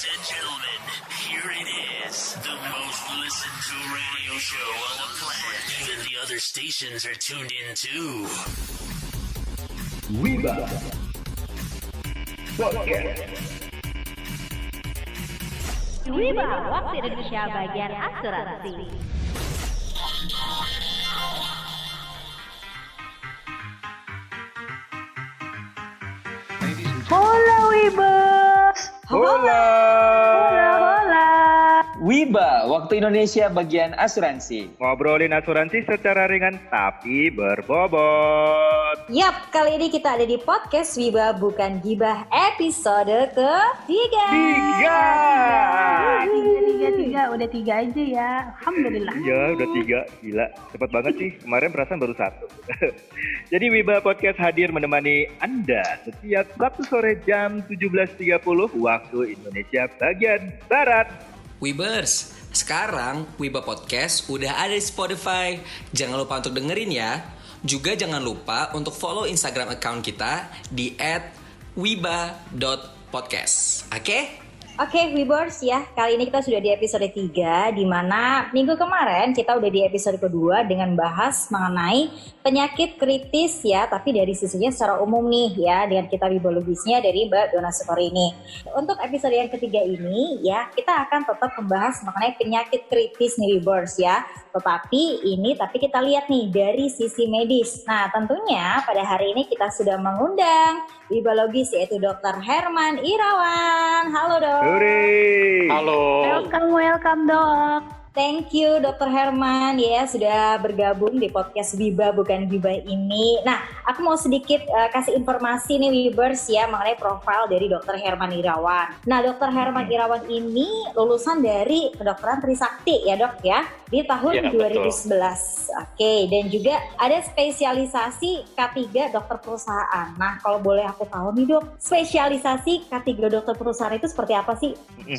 Ladies and gentlemen, here it is. The most listened to radio show on the planet. Even the other stations are tuned in too. Wiba Podcast Wiba, waktu Indonesia bagian asuransi. Hola Wibers. Hola Hola, waktu Indonesia bagian asuransi. Ngobrolin asuransi secara ringan tapi berbobot. Yap, kali ini kita ada di podcast Wiba Bukan Gibah episode ketiga. Tiga. Tiga tiga tiga udah tiga aja ya. Alhamdulillah. Iya udah tiga. Gila cepet banget sih. Kemarin perasaan baru satu. Jadi Wiba Podcast hadir menemani Anda Setiap Sabtu sore jam 17.30 Waktu Indonesia bagian Barat. Webers, sekarang Wiba Podcast udah ada di Spotify. Jangan lupa untuk dengerin ya. Juga jangan lupa untuk follow Instagram account kita di @wiba.podcast. Oke? Oke, Wibers ya, kali ini kita sudah di episode 3 di mana minggu kemarin kita udah di episode kedua dengan bahas mengenai penyakit kritis ya, tapi dari sisinya secara umum nih ya, dengan kita bibologisnya dari Mbak Dona Sekor ini. Untuk episode yang ketiga ini ya, kita akan tetap membahas mengenai penyakit kritis nih Wibers ya, tetapi ini tapi kita lihat nih dari sisi medis. Nah, tentunya pada hari ini kita sudah mengundang bibologis yaitu Dr. Herman Irawan. Halo dok. Hore Halo. welcome welcome dok Thank you Dr. Herman ya sudah bergabung di podcast Biba bukan Biba ini. Nah, aku mau sedikit uh, kasih informasi nih Wibers ya mengenai profil dari Dr. Herman Irawan. Nah, Dr. Herman Irawan ini lulusan dari kedokteran Trisakti ya dok ya di tahun Ya, betul. 2011. Oke, dan juga ada spesialisasi K3 dokter perusahaan. Nah, kalau boleh aku tahu nih dok, spesialisasi K3 dokter perusahaan itu seperti apa sih?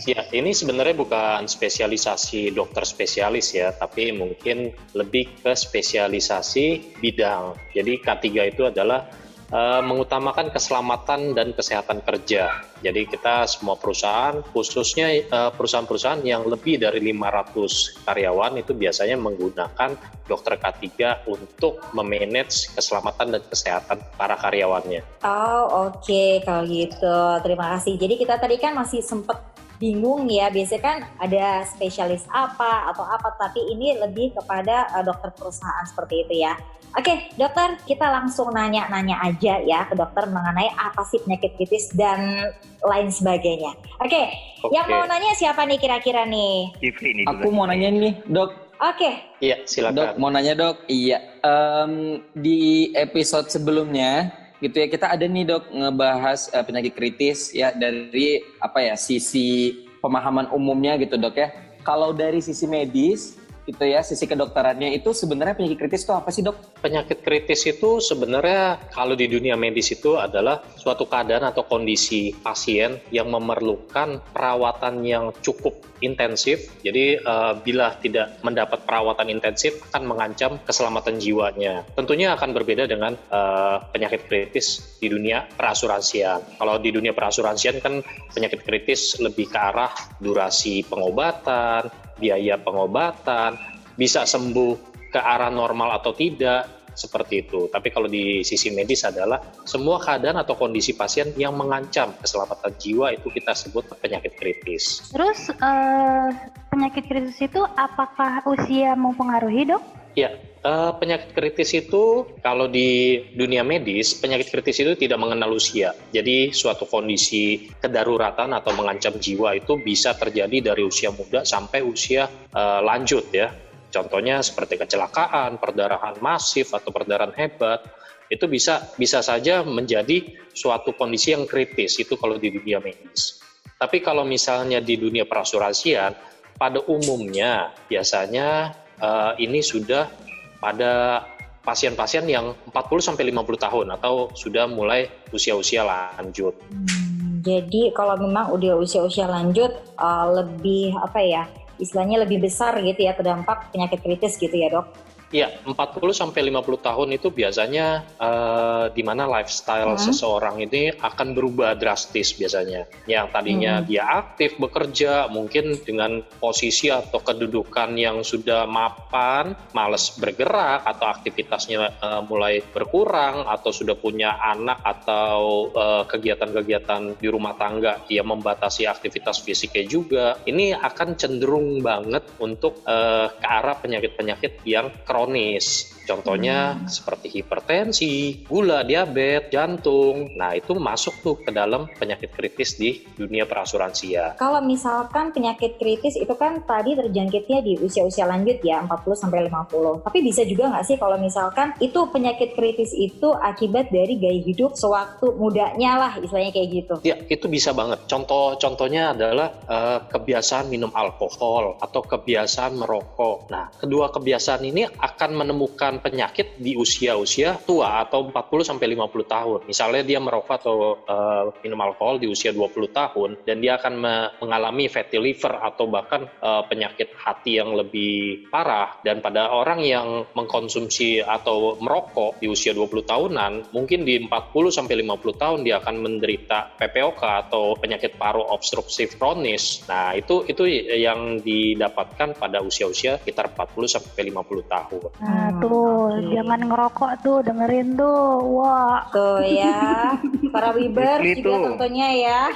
Ya, ini sebenarnya bukan spesialisasi dokter spesialis ya, tapi mungkin lebih ke spesialisasi bidang. Jadi K3 itu adalah eh, mengutamakan keselamatan dan kesehatan kerja. Jadi kita semua perusahaan, khususnya eh, perusahaan-perusahaan yang lebih dari 500 karyawan itu biasanya menggunakan dokter K3 untuk memanage keselamatan dan kesehatan para karyawannya. Oh oke kalau gitu terima kasih. Jadi kita tadi kan masih sempet bingung ya biasanya kan ada spesialis apa atau apa tapi ini lebih kepada uh, dokter perusahaan seperti itu ya. Oke dokter kita langsung nanya-nanya aja ya ke dokter mengenai apa sih penyakit kritis dan lain sebagainya. Oke Oke. yang mau nanya siapa nih kira-kira nih? Nih Aku mau nanya nih, dok. Oke Iya, Dok, silakan. mau nanya dok. Iya. Em, di episode sebelumnya, gitu ya, kita ada nih dok ngebahas eh, penyakit kritis ya dari apa ya sisi pemahaman umumnya gitu dok ya. Kalau dari sisi medis, gitu ya, sisi kedokterannya itu sebenarnya penyakit kritis itu apa sih dok? Penyakit kritis itu sebenarnya kalau di dunia medis itu adalah suatu keadaan atau kondisi pasien yang memerlukan perawatan yang cukup intensif. Jadi eh, bila tidak mendapat perawatan intensif akan mengancam keselamatan jiwanya. Tentunya akan berbeda dengan eh, penyakit kritis di dunia perasuransian. Kalau di dunia perasuransian kan penyakit kritis lebih ke arah durasi pengobatan, biaya pengobatan, bisa sembuh ke arah normal atau tidak seperti itu. Tapi kalau di sisi medis adalah semua keadaan atau kondisi pasien yang mengancam keselamatan jiwa itu kita sebut penyakit kritis. terus eh, penyakit kritis itu apakah usia mempengaruhi dok Ya, eh, penyakit kritis itu kalau di dunia medis, penyakit kritis itu tidak mengenal usia. Jadi suatu kondisi kedaruratan atau mengancam jiwa itu bisa terjadi dari usia muda sampai usia eh, lanjut ya. Contohnya seperti kecelakaan, perdarahan masif atau perdarahan hebat itu bisa bisa saja menjadi suatu kondisi yang kritis itu kalau di dunia medis. Tapi kalau misalnya di dunia perasuransian, pada umumnya biasanya eh, ini sudah pada pasien-pasien yang 40 sampai 50 tahun atau sudah mulai usia-usia lanjut. Hmm, jadi kalau memang udah usia-usia lanjut uh, lebih apa ya istilahnya lebih besar gitu ya terdampak penyakit kritis gitu ya dok. Iya, 40 sampai 50 tahun itu biasanya uh, di mana lifestyle Hmm. seseorang ini akan berubah drastis biasanya. Yang tadinya Hmm. dia aktif bekerja, mungkin dengan posisi atau kedudukan yang sudah mapan, males bergerak atau aktivitasnya uh, mulai berkurang atau sudah punya anak atau uh, kegiatan-kegiatan di rumah tangga yang membatasi aktivitas fisiknya juga. Ini akan cenderung banget untuk uh, ke arah penyakit-penyakit yang kronis ironis Contohnya seperti hipertensi, gula, diabetes, jantung. Nah, itu masuk tuh ke dalam penyakit kritis di dunia perasuransian. Kalau misalkan penyakit kritis itu kan tadi terjangkitnya di usia-usia lanjut ya 40 sampai 50. Tapi bisa juga nggak sih kalau misalkan itu penyakit kritis itu akibat dari gaya hidup sewaktu mudanya lah istilahnya kayak gitu. Ya, itu bisa banget. Contoh-contohnya adalah eh, kebiasaan minum alkohol atau kebiasaan merokok. Nah, kedua kebiasaan ini akan menemukan penyakit di usia-usia tua atau 40 sampai 50 tahun. Misalnya dia merokok atau eh, minum alkohol di usia 20 tahun dan dia akan me- mengalami fatty liver atau bahkan eh, penyakit hati yang lebih parah dan pada orang yang mengkonsumsi atau merokok di usia 20 tahunan mungkin di 40 sampai 50 tahun dia akan menderita PPOK atau penyakit paru obstruktif kronis. Nah, itu itu yang didapatkan pada usia-usia sekitar 40 sampai 50 tahun. Nah Hmm, tuh, oke. jangan ngerokok tuh, dengerin tuh. Wah, Tuh ya, para Rifli juga tuh. tentunya ya.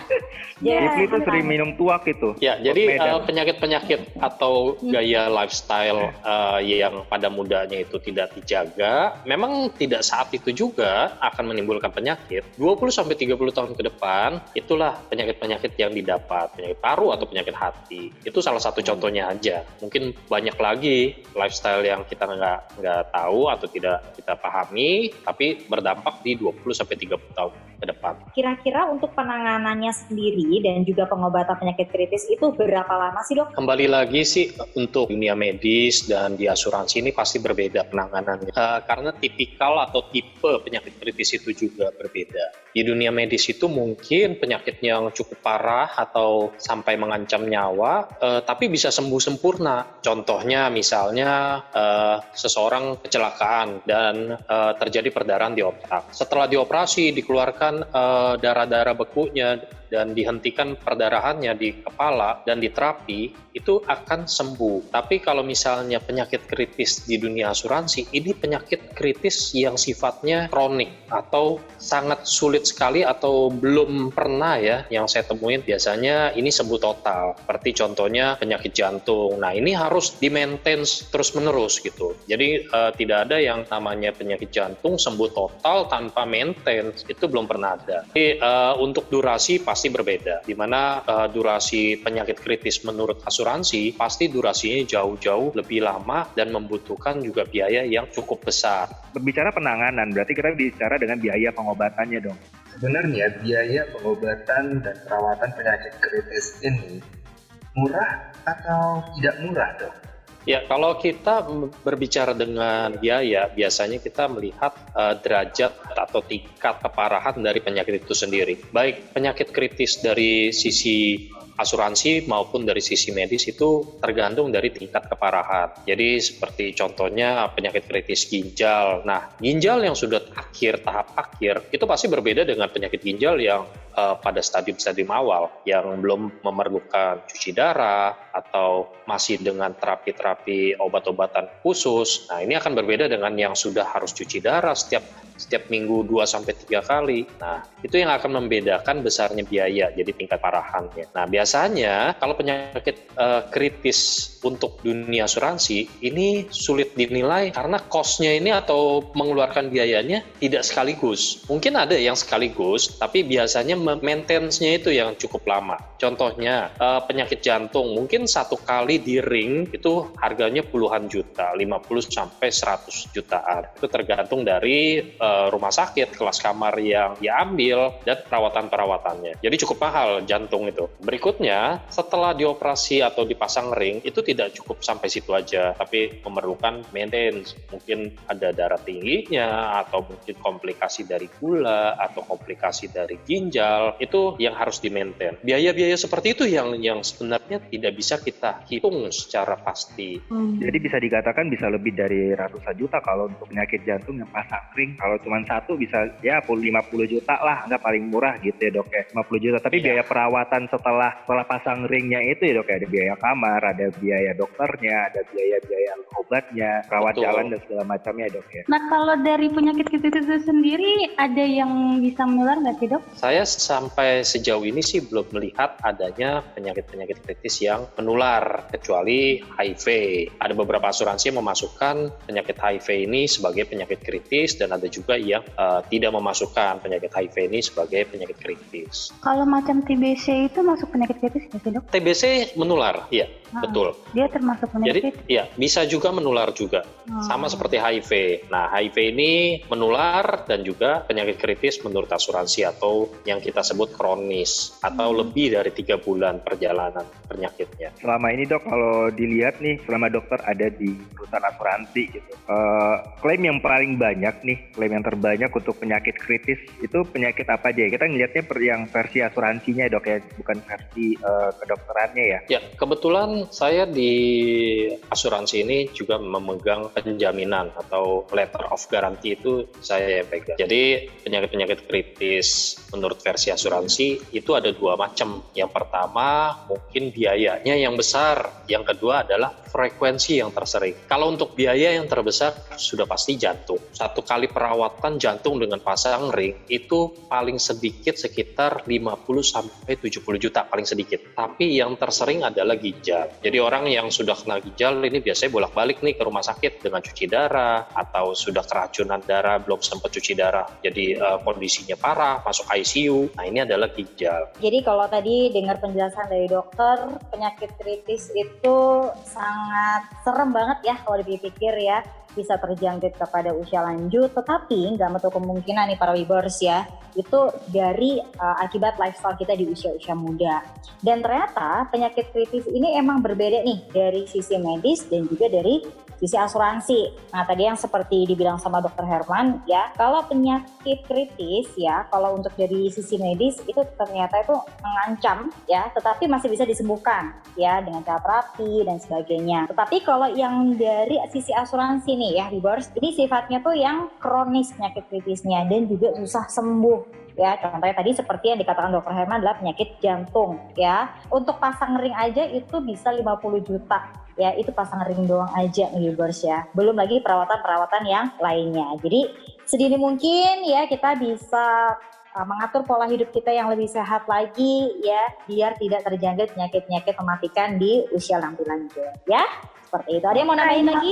Ya, Rifli tuh sering minum tuak itu. Ya, jadi eh, penyakit-penyakit atau gaya lifestyle eh, yang pada mudanya itu tidak dijaga, memang tidak saat itu juga akan menimbulkan penyakit. 20 sampai 30 tahun ke depan, itulah penyakit-penyakit yang didapat, penyakit paru atau penyakit hati. Itu salah satu contohnya aja. Mungkin banyak lagi lifestyle yang kita nggak nggak tahu atau tidak kita pahami, tapi berdampak di 20 sampai 30 tahun ke depan. Kira-kira untuk penanganannya sendiri dan juga pengobatan penyakit kritis itu berapa lama sih dok? Kembali lagi sih untuk dunia medis dan di asuransi ini pasti berbeda penanganannya Eh, karena tipikal atau tipe penyakit kritis itu juga berbeda. Di dunia medis itu mungkin penyakit yang cukup parah atau sampai mengancam nyawa, eh, tapi bisa sembuh sempurna. Contohnya misalnya eh, seseorang kecelakaan dan eh, terjadi perdarahan di otak. Setelah dioperasi dikeluarkan eh, darah-darah bekunya dan dihentikan perdarahannya di kepala dan diterapi itu akan sembuh. Tapi kalau misalnya penyakit kritis di dunia asuransi, ini penyakit kritis yang sifatnya kronik atau sangat sulit sekali atau belum pernah ya yang saya temuin biasanya ini sembuh total. Seperti contohnya penyakit jantung. Nah, ini harus di maintain terus-menerus gitu. Jadi eh, tidak ada yang namanya penyakit jantung sembuh total tanpa maintain. Itu belum pernah ada. Jadi eh, untuk durasi pasti berbeda. Di mana eh, durasi penyakit kritis menurut asuransi pasti durasinya jauh-jauh lebih lama dan membutuhkan juga biaya yang cukup besar. Berbicara penanganan, berarti kita bicara dengan biaya pengobatannya dong. Sebenarnya biaya pengobatan dan perawatan penyakit kritis ini murah atau tidak murah dok? Ya, kalau kita berbicara dengan biaya, biasanya kita melihat eh, derajat atau tingkat keparahan dari penyakit itu sendiri. Baik penyakit kritis dari sisi asuransi maupun dari sisi medis itu tergantung dari tingkat keparahan. Jadi seperti contohnya penyakit kritis ginjal. Nah, ginjal yang sudah akhir tahap akhir itu pasti berbeda dengan penyakit ginjal yang eh, pada stadium-stadium awal yang belum memerlukan cuci darah atau masih dengan terapi-terapi obat-obatan khusus. Nah, ini akan berbeda dengan yang sudah harus cuci darah setiap setiap minggu 2 sampai 3 kali. Nah, itu yang akan membedakan besarnya biaya jadi tingkat parahannya. Nah, biasanya kalau penyakit eh, kritis untuk dunia asuransi ini sulit dinilai karena cost-nya ini atau mengeluarkan biayanya tidak sekaligus. Mungkin ada yang sekaligus, tapi biasanya maintenance-nya itu yang cukup lama. Contohnya eh, penyakit jantung, mungkin satu kali di ring itu harganya puluhan juta, 50 sampai 100 jutaan. Itu tergantung dari eh, rumah sakit, kelas kamar yang diambil dan perawatan-perawatannya. Jadi cukup mahal jantung itu. Berikut berikutnya, setelah dioperasi atau dipasang ring, itu tidak cukup sampai situ aja, tapi memerlukan maintenance. Mungkin ada darah tingginya, atau mungkin komplikasi dari gula, atau komplikasi dari ginjal, itu yang harus di-maintain. Biaya-biaya seperti itu yang yang sebenarnya tidak bisa kita hitung secara pasti. Hmm. Jadi bisa dikatakan bisa lebih dari ratusan juta kalau untuk penyakit jantung yang pasang ring. Kalau cuma satu bisa ya 50 juta lah, nggak paling murah gitu ya dok ya. 50 juta. Tapi Iya. biaya perawatan setelah setelah pasang ringnya itu ya dok ya. Ada biaya kamar, ada biaya dokternya, ada biaya-biaya obatnya, rawat Betul. jalan dan segala macamnya dok ya. Nah kalau dari penyakit kritis itu sendiri ada yang bisa menular nggak sih dok? Saya sampai sejauh ini sih belum melihat adanya penyakit-penyakit kritis yang menular kecuali HIV. Ada beberapa asuransi yang memasukkan penyakit HIV ini sebagai penyakit kritis dan ada juga yang eh, tidak memasukkan penyakit HIV ini sebagai penyakit kritis. Kalau macam TBC itu masuk penyakit kritis nggak sih dok? TBC menular, iya, Ah, betul. Dia termasuk Jadi, penyakit. ya bisa juga menular juga. Hmm. Sama seperti HIV. Nah, HIV ini menular dan juga penyakit kritis menurut asuransi atau yang kita sebut kronis atau Hmm. lebih dari tiga bulan perjalanan penyakitnya. Selama ini dok kalau dilihat nih selama dokter ada di perusahaan asuransi gitu. eh, klaim yang paling banyak nih, klaim yang terbanyak untuk penyakit kritis itu penyakit apa aja ya? Kita ngelihatnya per yang versi asuransinya dok ya, bukan versi eh, kedokterannya ya. Ya, kebetulan saya di asuransi ini juga memegang penjaminan atau letter of guarantee itu saya yang pegang. Jadi penyakit-penyakit kritis menurut versi asuransi itu ada dua macam. Yang pertama mungkin biayanya yang besar, yang kedua adalah frekuensi yang tersering. Kalau untuk biaya yang terbesar sudah pasti jantung. Satu kali perawatan jantung dengan pasang ring itu paling sedikit sekitar 50 sampai 70 juta paling sedikit. Tapi yang tersering adalah ginjal. Jadi orang yang sudah kena ginjal ini biasanya bolak-balik nih ke rumah sakit dengan cuci darah atau sudah keracunan darah belum sempat cuci darah. Jadi eh, kondisinya parah, masuk ICU. Nah, ini adalah ginjal. Jadi kalau tadi dengar penjelasan dari dokter, penyakit kritis itu sangat serem banget ya kalau dipikir ya bisa terjangkit kepada usia lanjut, tetapi nggak menutup kemungkinan nih para wibers ya, itu dari uh, akibat lifestyle kita di usia-usia muda. Dan ternyata penyakit kritis ini emang berbeda nih dari sisi medis dan juga dari sisi asuransi. Nah tadi yang seperti dibilang sama dokter Herman ya, kalau penyakit kritis ya, kalau untuk dari sisi medis itu ternyata itu mengancam ya, tetapi masih bisa disembuhkan ya dengan cara terapi dan sebagainya. Tetapi kalau yang dari sisi asuransi nih ya, Rebirth, ini sifatnya tuh yang kronis penyakit kritisnya dan juga susah sembuh ya contohnya tadi seperti yang dikatakan dokter Herman adalah penyakit jantung ya. Untuk pasang ring aja itu bisa 50 juta. Ya itu pasang ring doang aja nih viewers ya. Belum lagi perawatan-perawatan yang lainnya. Jadi sedini mungkin ya kita bisa uh, mengatur pola hidup kita yang lebih sehat lagi ya biar tidak terjangkit penyakit-penyakit mematikan di usia lebih lanjut ya. Seperti itu. Ada yang mau nambahin lagi?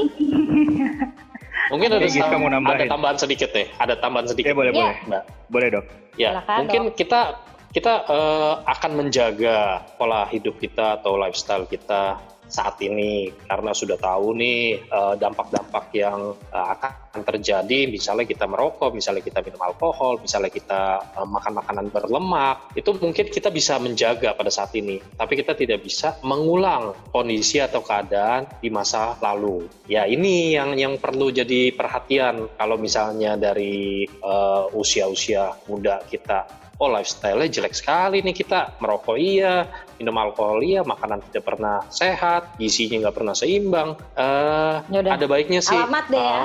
Mungkin ada, ada tambahan sedikit nih, ada tambahan sedikit. Ya boleh Iya. boleh, Mbak. boleh dok. Ya, Silakan, mungkin kita kita eh, akan menjaga pola hidup kita atau lifestyle kita saat ini karena sudah tahu nih eh, dampak-dampak yang eh, akan terjadi misalnya kita merokok, misalnya kita minum alkohol, misalnya kita eh, makan makanan berlemak, itu mungkin kita bisa menjaga pada saat ini. Tapi kita tidak bisa mengulang kondisi atau keadaan di masa lalu. Ya, ini yang yang perlu jadi perhatian kalau misalnya dari usia-usia muda kita oh lifestyle-nya jelek sekali nih kita merokok iya minum alkohol iya makanan tidak pernah sehat gizinya nggak pernah seimbang Eh, Yaudah. ada baiknya sih Alamat deh ya.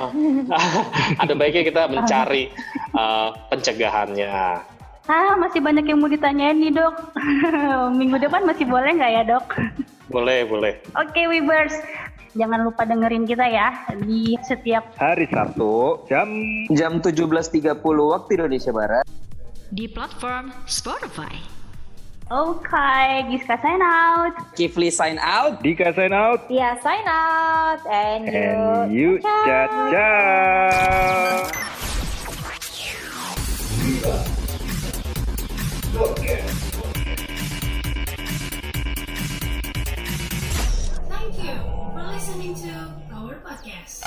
eh, ada baiknya kita mencari eh, pencegahannya Ah, masih banyak yang mau ditanyain nih dok. Minggu depan masih boleh nggak ya dok? boleh boleh Oke Wibers, jangan lupa dengerin kita ya di setiap Hari Sabtu jam Jam 17.30 waktu Indonesia Barat. Di platform Spotify. Oke, Giska sign out. Kifli sign out. Dika sign out ya sign out and you, and you caca. Thank you for listening to our podcast.